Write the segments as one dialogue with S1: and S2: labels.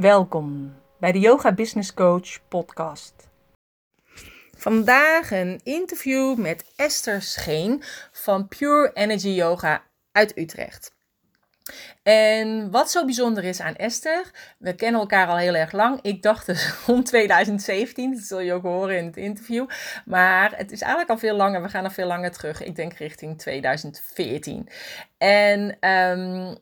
S1: Welkom bij de Yoga Business Coach podcast. Vandaag een interview met Esther Scheen van Pure Energy Yoga uit Utrecht. En wat zo bijzonder is aan Esther, we kennen elkaar al heel erg lang. Ik dacht dus om 2017, dat zul je ook horen in het interview. Maar het is eigenlijk al veel langer, we gaan nog veel langer terug. Ik denk richting 2014. En um,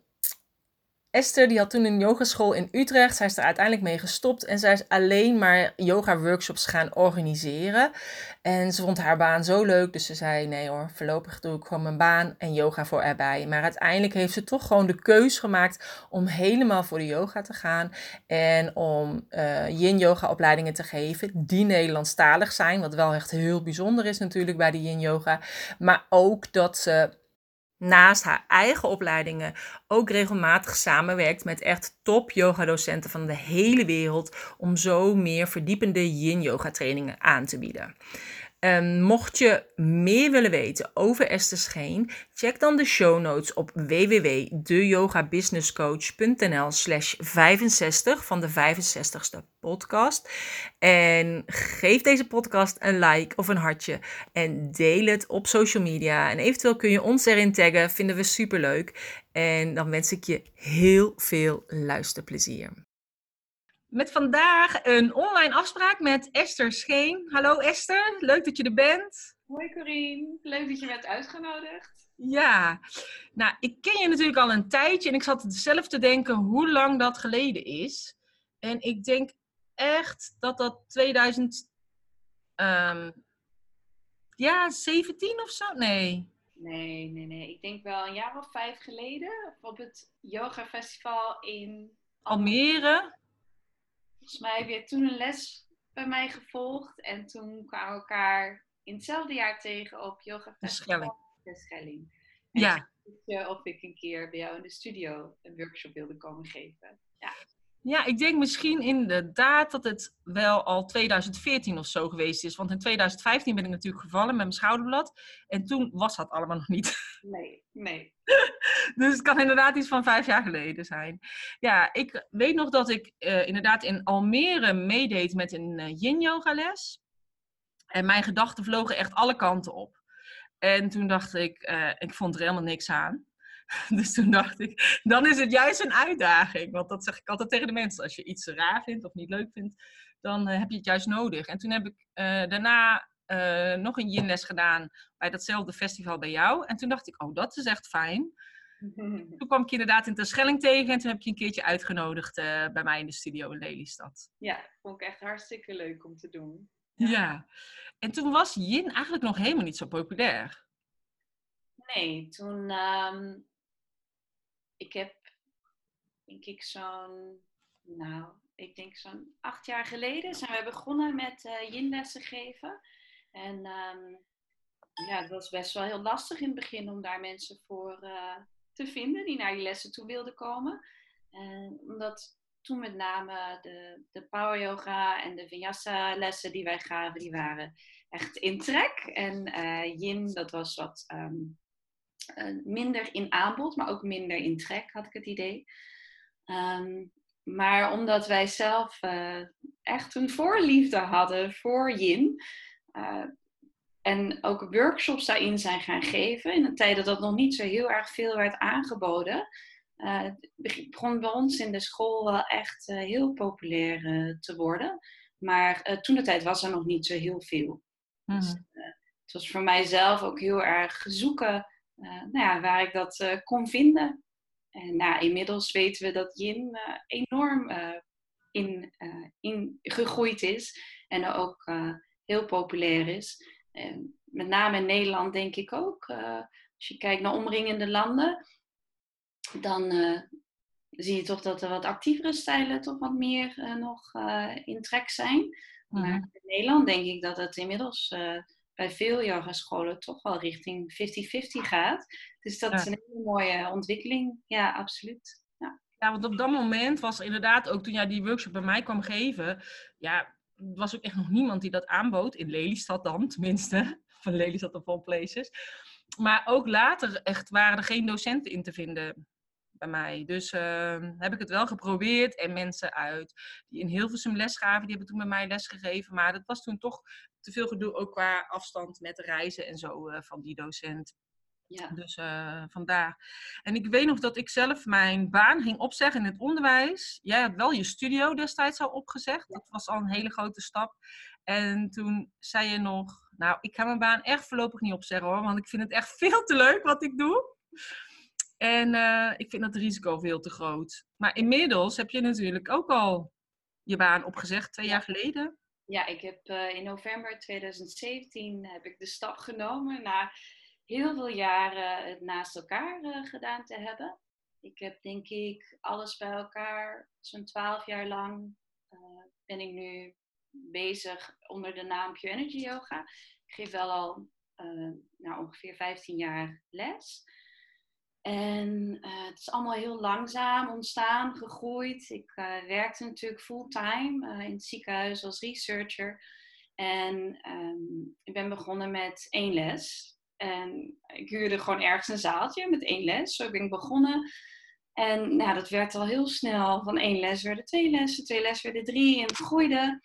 S1: Esther die had toen een yogaschool in Utrecht. Zij is er uiteindelijk mee gestopt en zij is alleen maar yoga-workshops gaan organiseren. En ze vond haar baan zo leuk, dus ze zei: Nee hoor, voorlopig doe ik gewoon mijn baan en yoga voor erbij. Maar uiteindelijk heeft ze toch gewoon de keus gemaakt om helemaal voor de yoga te gaan. En om uh, yin-yoga-opleidingen te geven die Nederlandstalig zijn. Wat wel echt heel bijzonder is natuurlijk bij de yin-yoga. Maar ook dat ze naast haar eigen opleidingen ook regelmatig samenwerkt met echt top yoga docenten van de hele wereld om zo meer verdiepende yin yoga trainingen aan te bieden. Um, mocht je meer willen weten over Esther Scheen, check dan de show notes op www.deyogabusinesscoach.nl slash 65 van de 65ste podcast. En geef deze podcast een like of een hartje en deel het op social media. En eventueel kun je ons erin taggen, vinden we super leuk. En dan wens ik je heel veel luisterplezier. Met vandaag een online afspraak met Esther Scheen. Hallo Esther, leuk dat je er bent.
S2: Hoi Corine, leuk dat je bent uitgenodigd.
S1: Ja, nou ik ken je natuurlijk al een tijdje en ik zat zelf te denken hoe lang dat geleden is. En ik denk echt dat dat 2000, um, ja, 17 of zo? Nee.
S2: Nee, nee, nee. Ik denk wel een jaar of vijf geleden op het yoga festival in
S1: Almere.
S2: Volgens mij heb je toen een les bij mij gevolgd. En toen kwamen we elkaar in hetzelfde jaar tegen op Yoga Festival. De Schelling.
S1: ja.
S2: Of ik een keer bij jou in de studio een workshop wilde komen geven. Ja.
S1: Ja, ik denk misschien inderdaad dat het wel al 2014 of zo geweest is. Want in 2015 ben ik natuurlijk gevallen met mijn schouderblad. En toen was dat allemaal nog niet.
S2: Nee, nee.
S1: dus het kan inderdaad iets van vijf jaar geleden zijn. Ja, ik weet nog dat ik uh, inderdaad in Almere meedeed met een uh, yin-yoga les. En mijn gedachten vlogen echt alle kanten op. En toen dacht ik, uh, ik vond er helemaal niks aan. Dus toen dacht ik, dan is het juist een uitdaging. Want dat zeg ik altijd tegen de mensen. Als je iets raar vindt of niet leuk vindt, dan heb je het juist nodig. En toen heb ik daarna uh, nog een yinles gedaan bij datzelfde festival bij jou. En toen dacht ik, oh, dat is echt fijn. Toen kwam ik je inderdaad in Terschelling tegen en toen heb je een keertje uitgenodigd uh, bij mij in de studio in Lelystad.
S2: Ja, vond ik echt hartstikke leuk om te doen.
S1: Ja, ja. en toen was yin eigenlijk nog helemaal niet zo populair.
S2: Nee, toen, um, ik heb, denk ik zo'n, nou, ik denk zo'n acht jaar geleden zijn we begonnen met uh, yin-lessen geven. En um, ja, het was best wel heel lastig in het begin om daar mensen voor uh, te vinden die naar die lessen toe wilden komen. En omdat toen met name de, de power yoga en de vinyasa lessen die wij gaven, die waren echt in trek. En uh, yin, dat was wat um, uh, minder in aanbod, maar ook minder in trek, had ik het idee. Um, maar omdat wij zelf uh, echt een voorliefde hadden voor yin, uh, en ook workshops daarin zijn gaan geven. In een tijd dat dat nog niet zo heel erg veel werd aangeboden. Begon bij ons in de school wel echt heel populair te worden. Maar toen de tijd was er nog niet zo heel veel. Mm. Dus, het was voor mijzelf ook heel erg zoeken nou ja, waar ik dat kon vinden. En nou, inmiddels weten we dat yin enorm in, in gegroeid is. En ook heel populair is. En met name in Nederland denk ik ook. Als je kijkt naar omringende landen, dan zie je toch dat er wat actievere stijlen toch wat meer nog in trek zijn. Maar in Nederland denk ik dat het inmiddels bij veel yogascholen toch wel richting 50-50 gaat. Dus dat ja. is een hele mooie ontwikkeling. Ja, absoluut. Ja.
S1: ja, want op dat moment was inderdaad ook toen jij die workshop bij mij kwam geven, ja, was ook echt nog niemand die dat aanbood. In Lelystad dan, tenminste. Van Lelystad of all places. Maar ook later echt waren er geen docenten in te vinden. Bij mij. Dus ehm, heb ik het wel geprobeerd. En mensen uit die in Hilversum les gaven, die hebben toen bij mij les gegeven. Maar dat was toen toch te veel gedoe, ook qua afstand met reizen en zo eh, van die docent.
S2: Ja.
S1: Dus uh, vandaar. En ik weet nog dat ik zelf mijn baan ging opzeggen in het onderwijs. Jij had wel je studio destijds al opgezegd. Dat was al een hele grote stap. En toen zei je nog, nou, ik ga mijn baan echt voorlopig niet opzeggen hoor, want ik vind het echt veel te leuk wat ik doe. En uh, ik vind dat risico veel te groot. Maar inmiddels heb je natuurlijk ook al je baan opgezegd, twee jaar geleden.
S2: Ja, ik heb uh, in november 2017 heb ik de stap genomen na heel veel jaren het naast elkaar uh, gedaan te hebben. Ik heb denk ik alles bij elkaar, zo'n twaalf jaar lang ben ik nu bezig onder de naam Pure Energy Yoga. Ik geef wel al nou, ongeveer 15 jaar les. En uh, het is allemaal heel langzaam ontstaan, gegroeid. Ik uh, werkte natuurlijk fulltime in het ziekenhuis als researcher. En um, ik ben begonnen met één les. En ik huurde gewoon ergens een zaaltje met één les. Zo ben ik begonnen. En nou, dat werd al heel snel. Van één les werden twee lessen, twee lessen werden drie. En het groeide.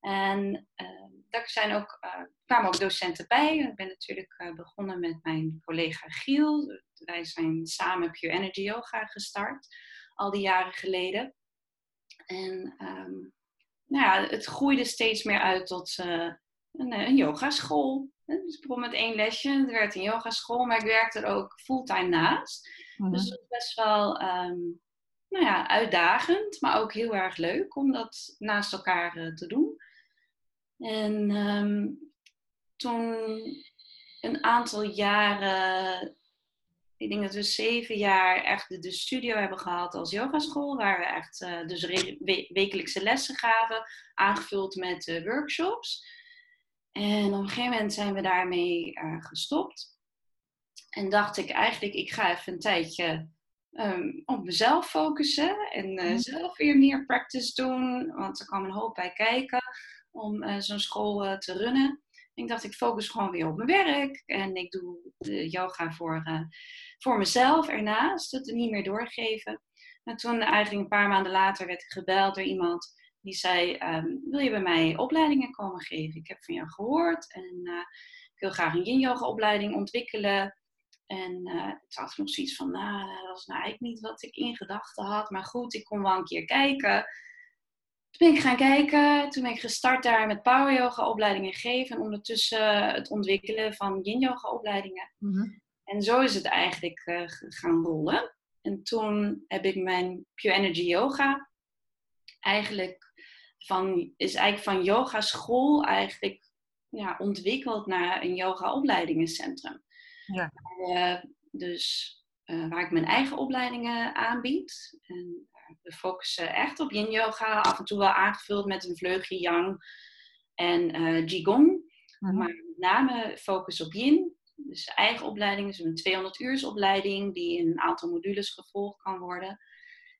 S2: En uh, daar zijn ook, kwamen ook docenten bij. Ik ben natuurlijk uh, begonnen met mijn collega Giel. Wij zijn samen Pure Energy Yoga gestart, al die jaren geleden. En um, nou ja, het groeide steeds meer uit tot een, een yogaschool. Dus ik begon met één lesje, het werd een yogaschool, maar ik werkte er ook fulltime naast. Mm -hmm. Dus het was best wel um, nou ja, uitdagend, maar ook heel erg leuk om dat naast elkaar te doen. En um, toen een aantal jaren, ik denk dat we zeven jaar echt de, de studio hebben gehad als yogaschool, waar we echt uh, dus we wekelijkse lessen gaven, aangevuld met uh, workshops. En op een gegeven moment zijn we daarmee uh, gestopt. En dacht ik eigenlijk, ik ga even een tijdje um, op mezelf focussen en uh, zelf weer meer practice doen, want er kwam een hoop bij kijken om zo'n school te runnen. Ik dacht, ik focus gewoon weer op mijn werk en ik doe de yoga voor, uh, voor mezelf ernaast, het niet meer doorgeven. En toen eigenlijk een paar maanden later werd ik gebeld door iemand die zei, um, wil je bij mij opleidingen komen geven? Ik heb van jou gehoord en ik wil graag een yin yoga opleiding ontwikkelen. En uh, ik had nog zoiets van, nou, dat was nou eigenlijk niet wat ik in gedachten had. Maar goed, ik kon wel een keer kijken. Toen ben ik gaan kijken. Toen ben ik gestart daar met power yoga opleidingen geven. En ondertussen het ontwikkelen van yin yoga opleidingen. Mm -hmm. En zo is het eigenlijk uh, gaan rollen. En toen heb ik mijn Pure Energy Yoga eigenlijk van, is eigenlijk van yoga school eigenlijk ja, ontwikkeld naar een yoga opleidingencentrum.
S1: Ja.
S2: Uh, dus uh, waar ik mijn eigen opleidingen aanbied. En we focussen echt op yin yoga, af en toe wel aangevuld met een vleugje yang en uh, qigong. Mm-hmm. Maar met name focus op yin. Dus eigen opleiding is een 200 uurs opleiding die in een aantal modules gevolgd kan worden.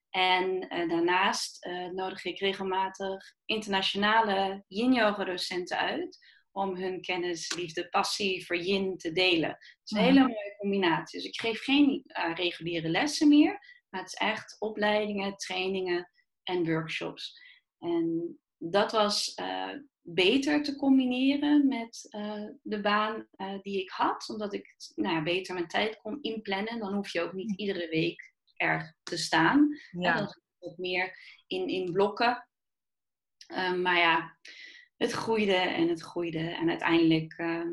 S2: En uh, daarnaast uh, nodig ik regelmatig internationale yin-yoga docenten uit om hun kennis, liefde, passie voor yin te delen. Het is een hele mooie combinatie. Dus ik geef geen uh, reguliere lessen meer, maar het is echt opleidingen, trainingen en workshops. En dat was uh, beter te combineren met uh, de baan die ik had, omdat ik nou ja, beter mijn tijd kon inplannen. Dan hoef je ook niet iedere week er te staan.
S1: Ja.
S2: Dan wat meer in, in blokken. maar ja, het groeide en het groeide. En uiteindelijk, uh,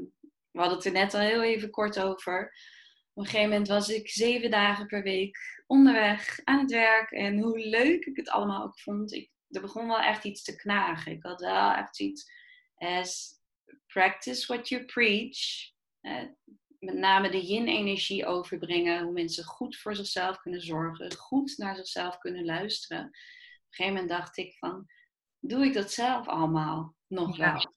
S2: we hadden het er net al heel even kort over. Op een gegeven moment was ik zeven dagen per week onderweg aan het werk. En hoe leuk ik het allemaal ook vond. Ik, er begon wel echt iets te knagen. Ik had wel echt iets as practice what you preach. Uh, met name de yin-energie overbrengen. Hoe mensen goed voor zichzelf kunnen zorgen. Goed naar zichzelf kunnen luisteren. Op een gegeven moment dacht ik van, doe ik dat zelf allemaal? nog
S1: Ja.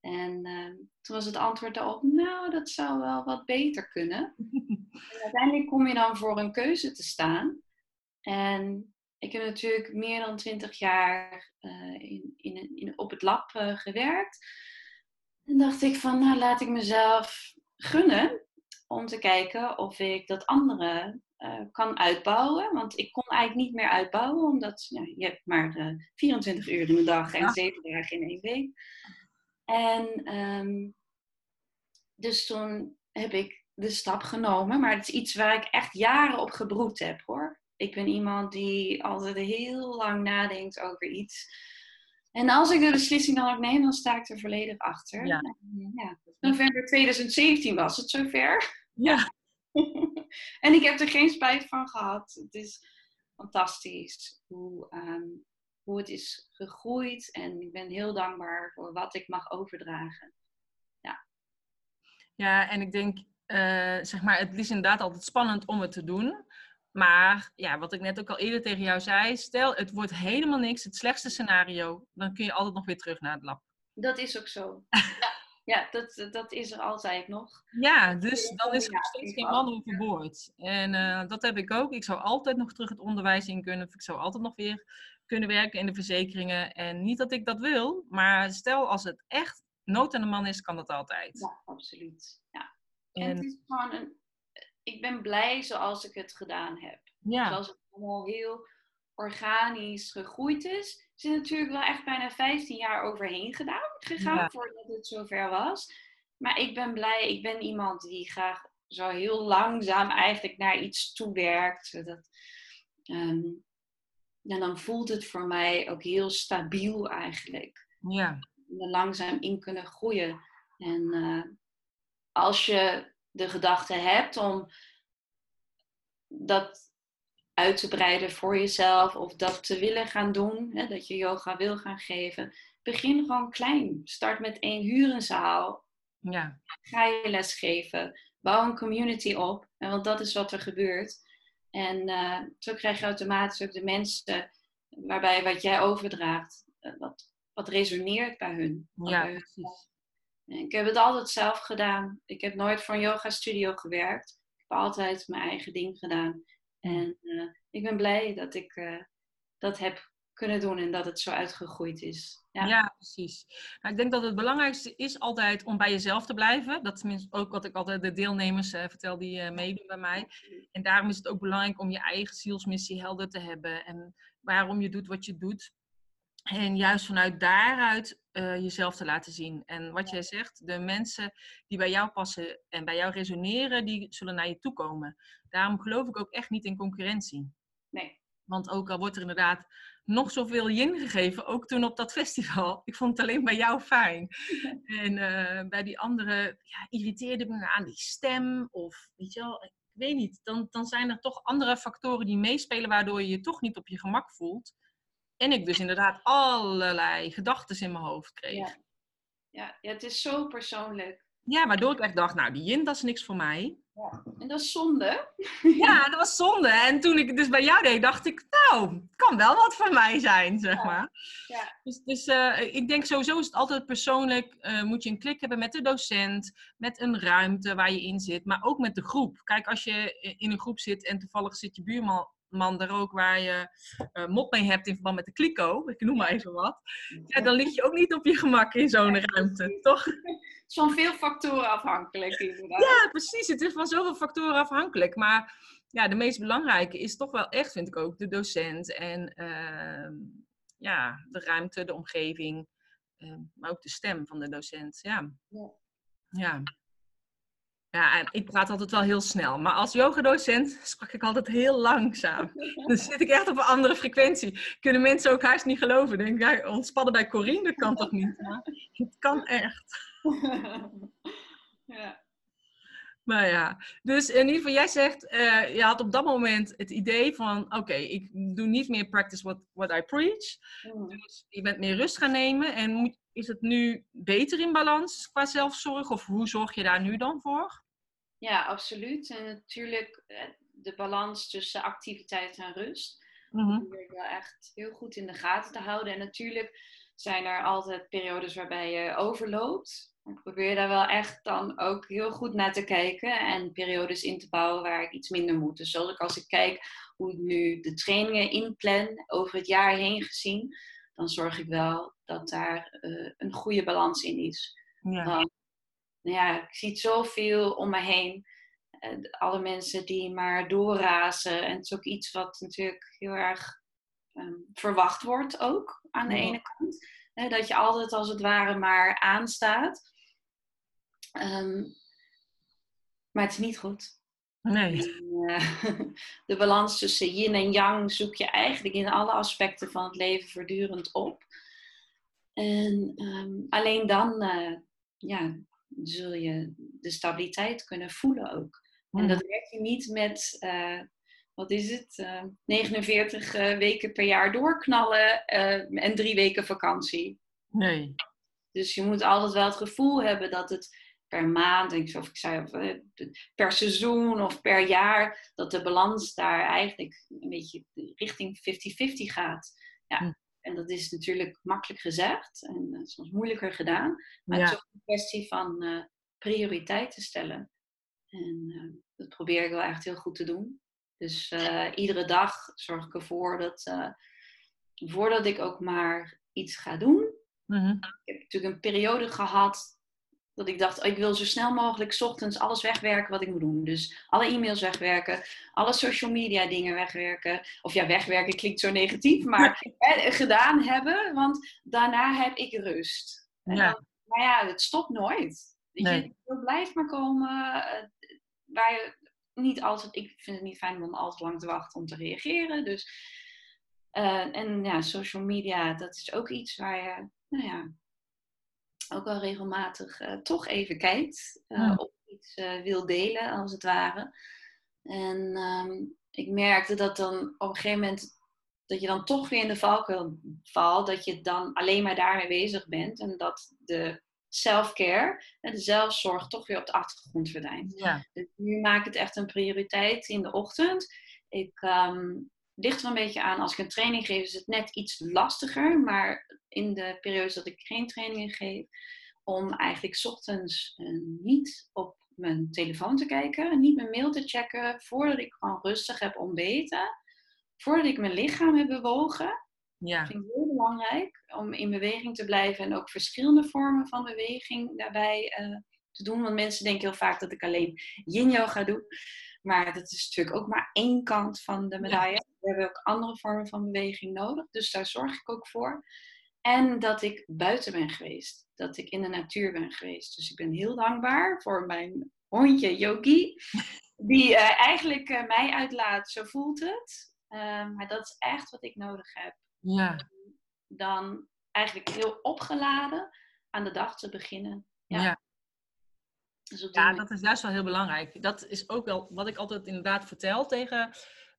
S2: En ehm, toen was het antwoord daarop, nou, dat zou wel wat beter kunnen. En uiteindelijk kom je dan voor een keuze te staan. En ik heb natuurlijk meer dan twintig jaar eh, in, in, in, op het lab uh, gewerkt. En dacht ik van, nou, laat ik mezelf gunnen om te kijken of ik dat andere eh, kan uitbouwen. Want ik kon eigenlijk niet meer uitbouwen, omdat ja, je hebt maar uh, 24 uur in de dag en ja. 7 dagen in één week. En um, dus toen heb ik de stap genomen. Maar het is iets waar ik echt jaren op gebroed heb hoor. Ik ben iemand die altijd heel lang nadenkt over iets. En als ik de beslissing dan ook neem, dan sta ik er volledig achter. Ja. ja. November 2017 was het zover.
S1: Ja.
S2: en ik heb er geen spijt van gehad. Het is fantastisch hoe, um, hoe het is gegroeid. En ik ben heel dankbaar voor wat ik mag overdragen. Ja,
S1: ja en ik denk, uh, zeg maar, het is inderdaad altijd spannend om het te doen. Maar ja, wat ik net ook al eerder tegen jou zei, stel het wordt helemaal niks, het slechtste scenario, dan kun je altijd nog weer terug naar het lab.
S2: Dat is ook zo. ja, ja dat, dat is er altijd nog.
S1: Ja, dus dan is er nog steeds geen man overboord. En uh, dat heb ik ook. Ik zou altijd nog terug het onderwijs in kunnen. Of ik zou altijd nog weer kunnen werken in de verzekeringen. En niet dat ik dat wil, maar stel als het echt nood aan de man is, kan dat altijd.
S2: Ja, absoluut. Ja. En, en het is gewoon een, ik ben blij zoals ik het gedaan heb. Ja. Zoals het allemaal heel organisch gegroeid is. Er is natuurlijk wel echt bijna 15 jaar overheen gedaan, gegaan voordat het zover was. Maar ik ben blij, ik ben iemand die graag zo heel langzaam eigenlijk naar iets toewerkt. Zodat, um, en dan voelt het voor mij ook heel stabiel eigenlijk.
S1: Ja.
S2: Langzaam in kunnen groeien. En uh, als je de gedachte hebt om dat uit te breiden voor jezelf of dat te willen gaan doen, hè, dat je yoga wil gaan geven, begin gewoon klein. Start met één hurenzaal.
S1: Ja.
S2: Ga je les geven. Bouw een community op. Want dat is wat er gebeurt. En uh, zo krijg je automatisch ook de mensen waarbij wat jij overdraagt, uh, wat, wat resoneert bij hun.
S1: Ja.
S2: Ik heb het altijd zelf gedaan. Ik heb nooit voor een yoga studio gewerkt. Ik heb altijd mijn eigen ding gedaan. En uh, ik ben blij dat ik uh, dat heb kunnen doen en dat het zo uitgegroeid is.
S1: Ja, ja precies. Nou, ik denk dat het belangrijkste is altijd om bij jezelf te blijven. Dat is tenminste ook wat ik altijd de deelnemers uh, vertel die meedoen bij mij. En daarom is het ook belangrijk om je eigen zielsmissie helder te hebben. En waarom je doet wat je doet. En juist vanuit daaruit uh, jezelf te laten zien. En wat jij zegt, de mensen die bij jou passen en bij jou resoneren, die zullen naar je toe komen. Daarom geloof ik ook echt niet in concurrentie.
S2: Nee.
S1: Want ook al wordt er inderdaad nog zoveel yin gegeven, ook toen op dat festival. Ik vond het alleen bij jou fijn. En uh, bij die anderen ja, irriteerde me aan die stem of weet je wel, ik weet niet. Dan, dan zijn er toch andere factoren die meespelen waardoor je je toch niet op je gemak voelt. En ik dus inderdaad allerlei gedachten in mijn hoofd kreeg.
S2: Ja. ja. Ja, het is zo persoonlijk.
S1: Ja, waardoor ik echt dacht, nou, die yin, dat is niks voor mij.
S2: Ja. En dat is zonde.
S1: Ja, dat was zonde. En toen ik het dus bij jou deed, dacht ik, nou, het kan wel wat voor mij zijn, zeg maar.
S2: Ja.
S1: Dus, dus uh, ik denk sowieso is het altijd persoonlijk, uh, moet je een klik hebben met de docent, met een ruimte waar je in zit, maar ook met de groep. Kijk, als je in een groep zit en toevallig zit je buurman man daar ook waar je uh, mop mee hebt in verband met de kliko, ik noem maar even wat, ja, dan lig je ook niet op je gemak in zo'n ruimte, toch?
S2: Het is van veel factoren afhankelijk inderdaad.
S1: Ja, precies. Het is van zoveel factoren afhankelijk. Maar ja, de meest belangrijke is toch wel echt, vind ik ook, de docent en uh, ja, de ruimte, de omgeving, uh, maar ook de stem van de docent. Ja.
S2: ja.
S1: ja. Ja, ik praat altijd wel heel snel. Maar als yogadocent sprak ik altijd heel langzaam. Dan zit ik echt op een andere frequentie. Kunnen mensen ook haast niet geloven. Denk ik, ja, ontspannen bij Corine, dat kan toch niet? Maar het kan echt.
S2: Ja.
S1: Maar ja, dus in ieder geval, jij zegt, uh, je had op dat moment het idee van, oké, okay, ik doe niet meer practice what, what I preach. Mm. Dus je bent meer rust gaan nemen. En moet, is het nu beter in balans qua zelfzorg? Of hoe zorg je daar nu dan voor?
S2: Ja, absoluut. En natuurlijk eh, de balans tussen activiteit en rust.
S1: Mm-hmm.
S2: probeer ik wel echt heel goed in de gaten te houden. En natuurlijk zijn er altijd periodes waarbij je overloopt. Ik probeer daar wel echt dan ook heel goed naar te kijken en periodes in te bouwen waar ik iets minder moet. Dus zoals ik als ik kijk hoe ik nu de trainingen inplan over het jaar heen gezien, dan zorg ik wel dat daar uh, een goede balans in is.
S1: Ja.
S2: Nou ja, ik zie het zoveel om me heen. eh, alle mensen die maar doorrazen. En het is ook iets wat natuurlijk heel erg ehm, verwacht wordt ook aan de
S1: Ja.
S2: ene kant. Hè, dat je altijd als het ware maar aanstaat. Ehm, maar het is niet goed.
S1: Nee.
S2: En, eh, de balans tussen yin en yang zoek je eigenlijk in alle aspecten van het leven voortdurend op. En ehm, alleen dan eh, ja, zul je de stabiliteit kunnen voelen ook. En dat werk je niet met, eh, wat is het, eh, 49 eh, weken per jaar doorknallen en drie weken vakantie.
S1: Nee.
S2: Dus je moet altijd wel het gevoel hebben dat het per maand, ik- of ik zei, of, per seizoen of per jaar, dat de balans daar eigenlijk een beetje richting 50-50 gaat. Ja.
S1: Hm.
S2: En dat is natuurlijk makkelijk gezegd en eh, soms moeilijker gedaan. Maar het is ook een kwestie van eh prioriteiten stellen. En eh, dat probeer ik wel echt heel goed te doen. Dus iedere dag zorg ik ervoor dat, voordat ik ook maar iets ga doen,
S1: Mhm.
S2: ik heb natuurlijk een periode gehad dat ik dacht, ik wil zo snel mogelijk 's ochtends alles wegwerken wat ik moet doen. Dus alle e-mails wegwerken, alle social media dingen wegwerken. Of ja, wegwerken klinkt zo negatief, maar hè, gedaan hebben, want daarna heb ik rust. En
S1: Ja.
S2: dan- maar ja, het stopt nooit.
S1: Nee.
S2: je, blijft maar komen. eh, waar je niet altijd, ik vind het niet fijn om al te lang te wachten om te reageren. Dus, eh, en ja, social media, dat is ook iets waar je, nou ja, ook wel regelmatig eh, toch even kijkt. eh,
S1: Ja.
S2: Of iets eh, wil delen, als het ware. En ehm, ik merkte dat dan op een gegeven moment dat je dan toch weer in de valkuil valt, dat je dan alleen maar daarmee bezig bent en dat de self-care, en de zelfzorg, toch weer op de achtergrond verdwijnt.
S1: Ja.
S2: Dus nu maak ik het echt een prioriteit in de ochtend. Ik ehm ligt er een beetje aan, als ik een training geef, is het net iets lastiger. Maar in de periodes dat ik geen trainingen geef, om eigenlijk 's ochtends eh, niet op mijn telefoon te kijken, niet mijn mail te checken, voordat ik gewoon rustig heb ontbeten, voordat ik mijn lichaam heb bewogen.
S1: Ja.
S2: Dat vind ik heel belangrijk om in beweging te blijven en ook verschillende vormen van beweging daarbij eh, te doen. Want mensen denken heel vaak dat ik alleen yin yoga doe. Maar dat is natuurlijk ook maar één kant van de medaille. We hebben ook andere vormen van beweging nodig. Dus daar zorg ik ook voor. En dat ik buiten ben geweest. Dat ik in de natuur ben geweest. Dus ik ben heel dankbaar voor mijn hondje Yogi. Die eh, eigenlijk eh, mij uitlaat. Zo voelt het. Eh, maar dat is echt wat ik nodig heb
S1: Ja.
S2: dan eigenlijk heel opgeladen aan de dag te beginnen. Ja.
S1: Ja.
S2: Dus
S1: Ja, dat is juist wel heel belangrijk. Dat is ook wel wat ik altijd inderdaad vertel tegen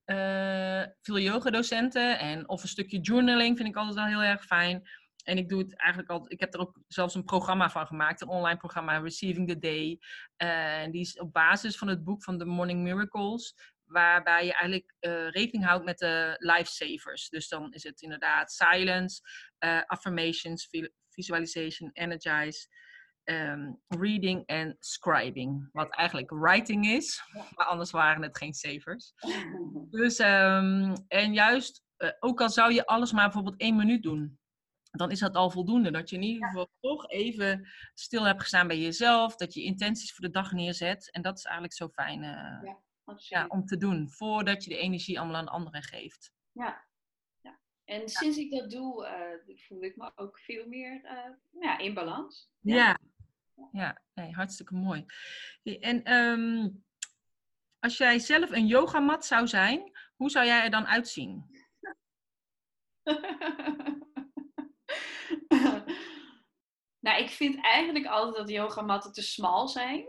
S1: eh, veel yogadocenten. En of een stukje journaling vind ik altijd wel heel erg fijn. En ik doe het eigenlijk altijd. Ik heb er ook zelfs een programma van gemaakt, een online programma, Receiving the Day. Eh, En die is op basis van het boek van The Morning Miracles. Waarbij je eigenlijk eh, rekening houdt met de lifesavers. Dus dan is het inderdaad silence, affirmations, vi- visualization, energize, ehm, reading en scribing. Wat eigenlijk writing is, maar anders waren het geen savers. Dus, ehm, en juist, eh, ook al zou je alles maar bijvoorbeeld één minuut doen, dan is dat al voldoende. Dat je in ieder geval toch even stil hebt gestaan bij jezelf, dat je intenties voor de dag neerzet. En dat is eigenlijk zo fijn eh, ja,
S2: Absoluut.
S1: om te doen, voordat je de energie allemaal aan anderen geeft.
S2: Ja. ja. En sinds ik dat doe, eh, voel ik me ook veel meer ja, in balans.
S1: Ja, ja nee, hartstikke mooi. En ehm, als jij zelf een yogamat zou zijn, hoe zou jij er dan uitzien?
S2: nou, ik vind eigenlijk altijd dat yogamatten te smal zijn.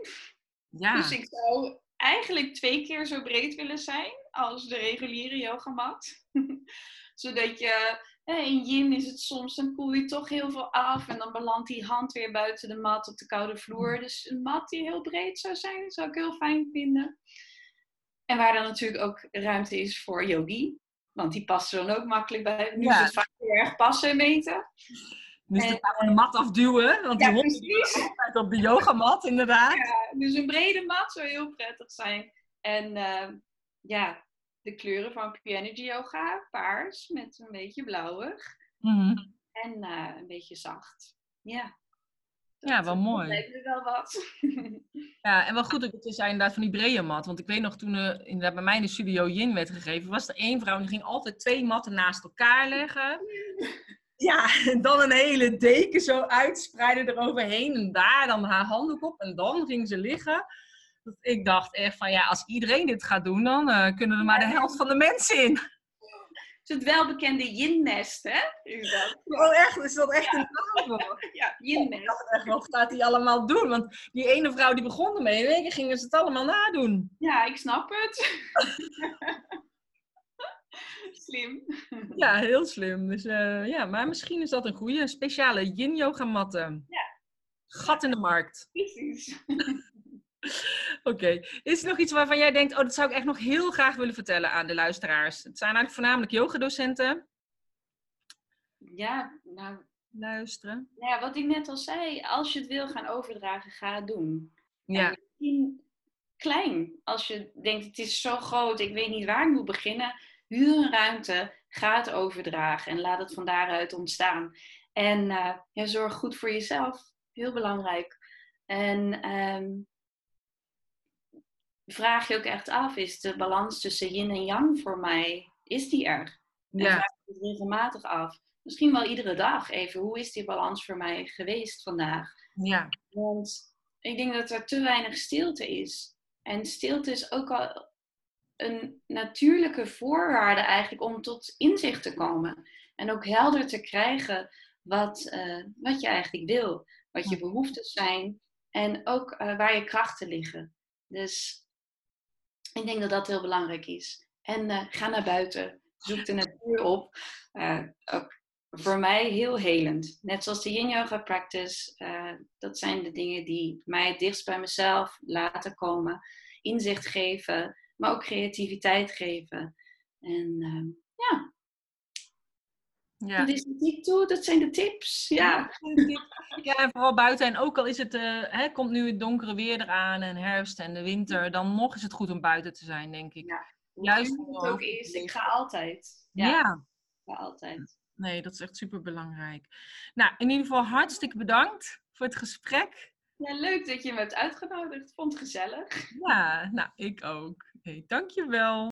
S1: Ja,
S2: Dus ik zou eigenlijk twee keer zo breed willen zijn als de reguliere yogamat. Zodat je, in yin is het soms, dan koel je toch heel veel af en dan belandt die hand weer buiten de mat op de koude vloer. Dus een mat die heel breed zou zijn, zou ik heel fijn vinden. En waar dan natuurlijk ook ruimte is voor yogi. Want die past er dan ook makkelijk bij. Nu
S1: Ja.
S2: is het vaak heel erg passen meten.
S1: dus
S2: en-
S1: de, van de mat afduwen, want
S2: Ja,
S1: die hond is altijd op de yogamat inderdaad.
S2: Ja, dus een brede mat zou heel prettig zijn. En eh, ja, de kleuren van Pure Energy Yoga, paars met een beetje blauwig.
S1: Mhm.
S2: En eh, een beetje zacht. Ja.
S1: Ja, wel mooi.
S2: Dat lijkt me wel wat.
S1: Ja, en wel goed dat het is inderdaad van die brede mat. Want ik weet nog toen er inderdaad bij mij in de studio Yin werd gegeven, was er één vrouw die ging altijd twee matten naast elkaar leggen. Ja, en dan een hele deken zo uitspreiden eroverheen en daar dan haar handdoek op en dan ging ze liggen. Dat ik dacht echt van ja, als iedereen dit gaat doen, dan eh, kunnen er maar de helft van de mensen in.
S2: is het welbekende yin-nest, hè?
S1: Oh echt? Is dat echt een naam voor?
S2: Ja,
S1: Ik
S2: yin-nest.
S1: dacht echt, wat gaat die allemaal doen? Want die ene vrouw die begon ermee, in één keer gingen ze het allemaal nadoen.
S2: Ja, ik snap het. Slim.
S1: Ja, heel slim. Dus eh, ja, maar misschien is dat een goede speciale yin-yoga matten.
S2: Ja.
S1: Gat in de markt.
S2: Precies.
S1: Oké. Is er nog iets waarvan jij denkt, oh, dat zou ik echt nog heel graag willen vertellen aan de luisteraars? Het zijn eigenlijk voornamelijk yogadocenten.
S2: Ja, nou,
S1: Luisteren.
S2: nou ja, wat ik net al zei, als je het wil gaan overdragen, ga het doen.
S1: Ja,
S2: En misschien klein. Als je denkt, het is zo groot, ik weet niet waar ik moet beginnen. Huur een ruimte, ga het overdragen en laat het van daaruit ontstaan. En eh, ja, zorg goed voor jezelf. Heel belangrijk. En ehm, vraag je ook echt af, is de balans tussen yin en yang voor mij, is die er? En
S1: ja,
S2: vraag je het regelmatig af. Misschien wel iedere dag even, hoe is die balans voor mij geweest vandaag?
S1: ja,
S2: Want ik denk dat er te weinig stilte is. En stilte is ook al een natuurlijke voorwaarde eigenlijk om tot inzicht te komen. En ook helder te krijgen wat, eh, wat je eigenlijk wil. Wat je behoeftes zijn. En ook eh, waar je krachten liggen. Dus ik denk dat dat heel belangrijk is. En eh, ga naar buiten. Zoek de natuur op. Eh, ook voor mij heel helend. Net zoals de yin yoga practice. eh, dat zijn de dingen die mij het dichtst bij mezelf laten komen. Inzicht geven, maar ook creativiteit geven. En ehm, ja,
S1: ja.
S2: dat is tip toe. Dat zijn de tips. Ja,
S1: Ja, en vooral buiten. En ook al is het, eh, hè, komt nu het donkere weer eraan en herfst en de winter, dan nog is het goed om buiten te zijn, denk ik.
S2: Ja,
S1: Juist
S2: het ook
S1: over te
S2: is. Ik ga altijd.
S1: Ja.
S2: Ja, ik ga altijd.
S1: nee, dat is echt super belangrijk. Nou, in ieder geval hartstikke bedankt voor het gesprek.
S2: Ja, leuk dat je me hebt uitgenodigd. Ik vond het gezellig.
S1: Ja, nou, ik ook. Hey, dankjewel.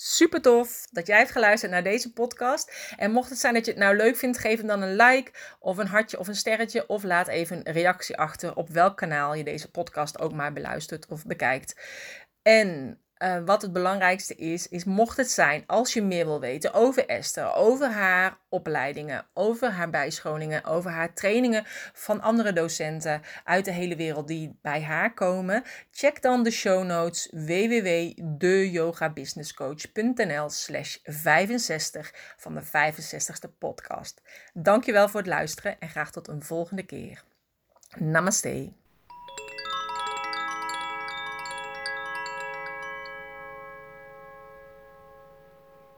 S1: Super tof dat jij hebt geluisterd naar deze podcast. En mocht het zijn dat je het nou leuk vindt, geef hem dan een like of een hartje of een sterretje. Of laat even een reactie achter op welk kanaal je deze podcast ook maar beluistert of bekijkt. En eh, wat het belangrijkste is, is mocht het zijn, als je meer wil weten over Esther, over haar opleidingen, over haar bijscholingen, over haar trainingen van andere docenten uit de hele wereld die bij haar komen, check dan de show notes www.deyogabusinesscoach.nl slash 65 van de 65ste podcast. Dankjewel voor het luisteren en graag tot een volgende keer. Namaste.